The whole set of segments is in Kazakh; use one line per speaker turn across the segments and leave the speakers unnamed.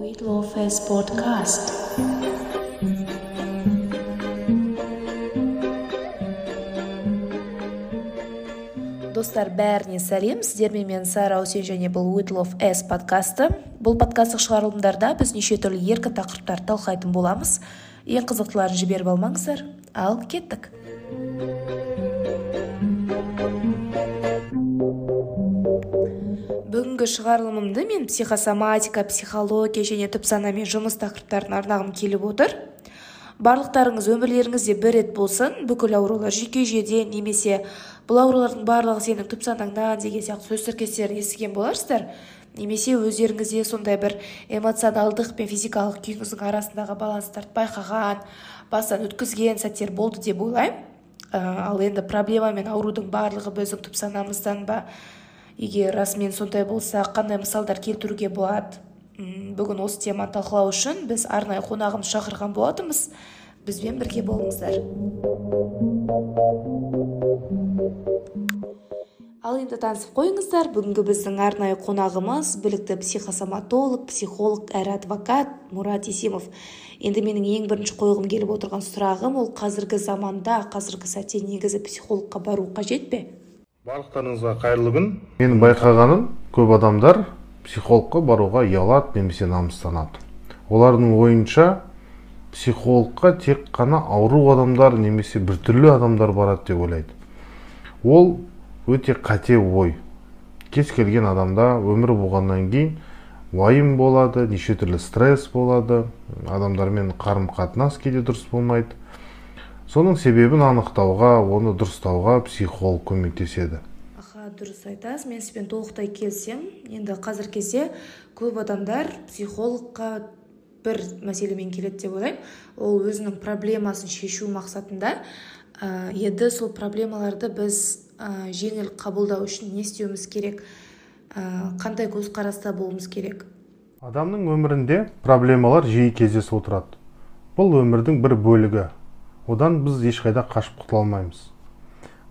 Weight Podcast. достар бәріне сәлем. Сіздермен мен сайра үсен және бұл уитлов с подкасты. Бұл подкасттық шығарылымдарда біз неше түрлі еркі тақырыптарды талқылайтын боламыз. Ең қызықтыларын жіберіп алмаңыздар. Ал кеттік. Бүгінгі шығарылымымды мен психосоматика психология және түп санамен жұмыс тақырыптарын арнағым келіп отыр. Барлықтарыңыз өмірлеріңізде бір рет болсын. Бүкіл аурулар жүйке жүйеде немесе бұл аурулардың барлығы сенің түп санаңнан деген сияқты сөз тіркестерін естіген боларсыздар немесе өздеріңізде сондай бір эмоционалдық пен физикалық күйіңіздің арасындағы баланстарды байқаған бастан өткізген сәттер болды деп ойлаймын. Ал енді проблема мен аурудың барлығы біздің түп санамыздан ба? Егер расымен сондай болса қандай мысалдар келтіруге болады? Бүгін осы теманы талқылау үшін біз арнайы қонағымыз шақырған болатынбыз. Бізбен бірге болыңыздар. Ал енді танысып қойыңыздар. Бүгінгі біздің арнайы қонағымыз білікті психосоматолог психолог әрі адвокат мұрат есимов. Енді менің ең бірінші қойғым келіп отырған сұрағым ол қазіргі заманда қазіргі сәтте негізі психологқа бару қажет пе?
Барлықтарыңызға қайырлы күн. Менің байқағаным көп адамдар психологқа баруға ұялады немесе намыстанады. Олардың ойынша психологқа тек қана ауру адамдар немесе біртүрлі адамдар барады деп ойлайды. Ол өте қате ой. Кез келген адамда өмір болғаннан кейін уайым болады неше түрлі стресс болады адамдармен қарым қатынас кейде дұрыс болмайды. Соның себебін анықтауға оны дұрыстауға психолог көмектеседі.
Аха дұрыс айтасыз. Мен сізбен толықтай келісемін. Енді қазіргі кезде көп адамдар психологқа бір мәселемен келеді деп ойлаймын. Ол өзінің проблемасын шешу мақсатында. Ә, еді сол проблемаларды біз ә, жеңіл қабылдау үшін не істеуіміз керек? Ә, қандай көзқараста болуымыз керек?
Адамның өмірінде проблемалар жиі кездесіп отырады. Бұл өмірдің бір бөлігі. Одан біз ешқайда қашып құтыла алмаймыз.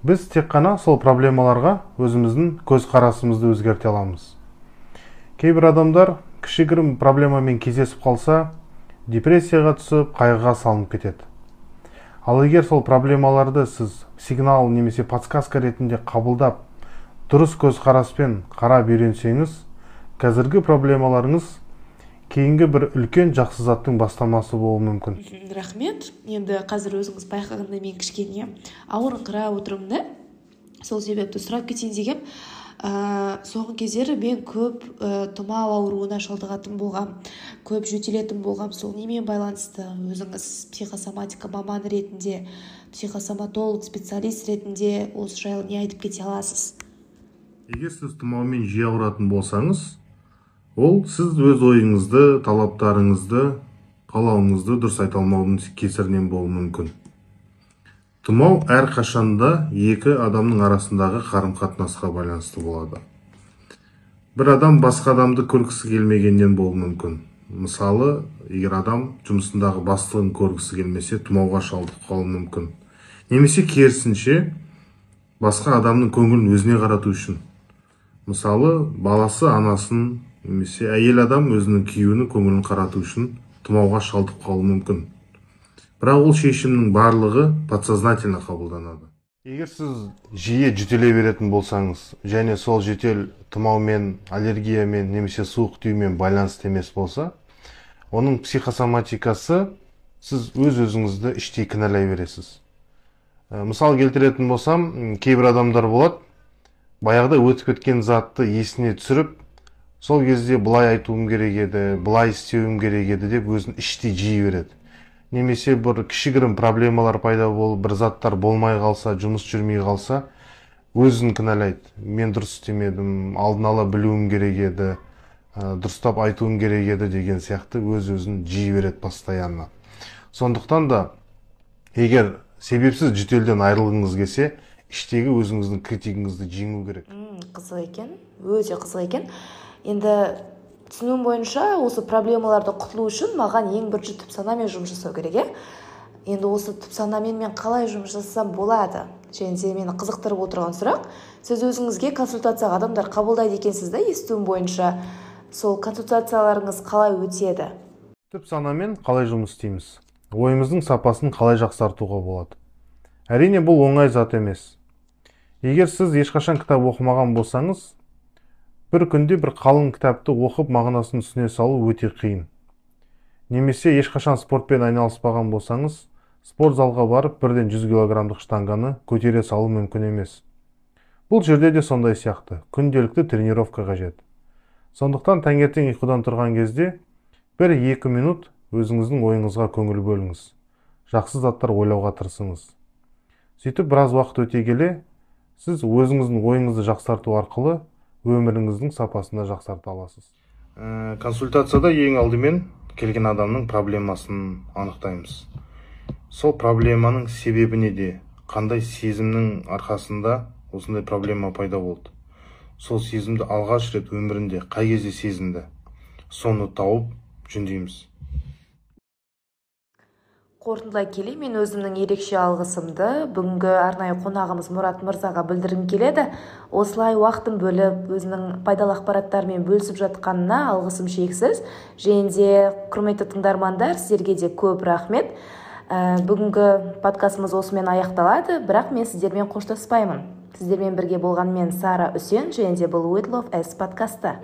Біз тек қана сол проблемаларға өзіміздің көзқарасымызды өзгерте аламыз. Кейбір адамдар кішігірім проблемамен кездесіп қалса депрессияға түсіп қайғыға салынып кетеді. Ал егер сол проблемаларды сіз сигнал немесе подсказка ретінде қабылдап дұрыс көзқараспен қарап үйренсеңіз қазіргі проблемаларыңыз кейінгі бір үлкен жақсы заттың бастамасы болуы мүмкін.
Рахмет. Енді қазір өзіңіз байқағандай мен кішкене ауырыңқырап отырмын да. Сол себепті сұрап кетейін дегенмін ә, соңғы кездері мен көп ә, тұмау ауруына шалдығатын болғам көп жөтелетін болғам. Сол немен байланысты? Өзіңіз психосоматика маманы ретінде психосоматолог специалист ретінде осы жайлы не айтып кете аласыз?
Егер сіз тұмаумен жиі ауыратын болсаңыз ол сіз өз ойыңызды талаптарыңызды қалауыңызды дұрыс айта алмаудың кесірінен болуы мүмкін. Тұмау әрқашанда екі адамның арасындағы қарым қатынасқа байланысты болады. Бір адам басқа адамды көргісі келмегеннен болуы мүмкін. Мысалы егер адам жұмысындағы бастығын көргісі келмесе тұмауға шалдығып қалуы мүмкін. Немесе керісінше басқа адамның көңілін өзіне қарату үшін. Мысалы баласы анасын немесе әйел адам өзінің күйеуінің көңілін қарату үшін тұмауға шалдығып қалуы мүмкін. Бірақ ол шешімнің барлығы подсознательно қабылданады. Егер сіз жиі жөтеле беретін болсаңыз және сол жөтел тұмаумен аллергиямен немесе суық тиюмен байланысты емес болса оның психосоматикасы сіз өз өзіңізді іштей кінәлай бересіз. Ә, мысал келтіретін болсам кейбір адамдар болады баяғыда өтіп кеткен затты есіне түсіріп сол кезде былай айтуым керек еді былай істеуім керек еді деп өзін іштей жей береді. Немесе бір кішігірім проблемалар пайда болып бір заттар болмай қалса жұмыс жүрмей қалса өзін кінәлайды. Мен дұрыс істемедім алдын ала білуім керек еді ә, дұрыстап айтуым керек еді деген сияқты өз өзін жей береді постоянно. Сондықтан да егер себепсіз жөтелден айырылғыңыз келсе іштегі өзіңіздің критигіңізді жеңу керек.
Қызық екен өте қызық екен. Енді түсінуім бойынша осы проблемаларды құтылу үшін маған ең бірінші түп санамен жұмыс жасау керек иә енді осы түп санамен мен қалай жұмыс жасасам болады? Және де мені қызықтырып отырған сұрақ. Сіз өзіңізге консультацияға адамдар қабылдайды екенсіз да естуім бойынша сол консультацияларыңыз қалай өтеді?
Түп санамен қалай жұмыс істейміз? Ойымыздың сапасын қалай жақсартуға болады? Әрине бұл оңай зат емес. Егер сіз ешқашан кітап оқымаған болсаңыз бір күнде бір қалың кітапты оқып мағынасын түсіне салу өте қиын. Немесе ешқашан спортпен айналыспаған болсаңыз спорт залға барып бірден 100 килограммдық штанганы көтере салу мүмкін емес. Бұл жерде де сондай сияқты. Күнделікті тренировка қажет. Сондықтан таңертең ұйқыдан тұрған кезде бір екі минут өзіңіздің ойыңызға көңіл бөліңіз. Жақсы заттар ойлауға тырысыңыз. Сөйтіп біраз уақыт өте келе сіз өзіңіздің ойыңызды жақсарту арқылы өміріңіздің сапасын да жақсарта аласыз? Ә, консультацияда ең алдымен келген адамның проблемасын анықтаймыз. Сол проблеманың себебі неде қандай сезімнің арқасында осындай проблема пайда болды. Сол сезімді алғаш рет өмірінде қай кезде сезінді? Соны тауып жөндейміз.
Қорытындылай келе мен өзімнің ерекше алғысымды бүгінгі арнайы қонағымыз мұрат мырзаға білдіргім келеді. Осылай уақытын бөліп өзінің пайдалы ақпараттарымен бөлісіп жатқанына алғысым шексіз. Және де құрметті тыңдармандар сіздерге де көп рахмет. Ә, бүгінгі подкастымыз осымен аяқталады. Бірақ мен сіздермен қоштаспаймын. Сіздермен бірге болған мен сара үсен және де бұл with love подкасты.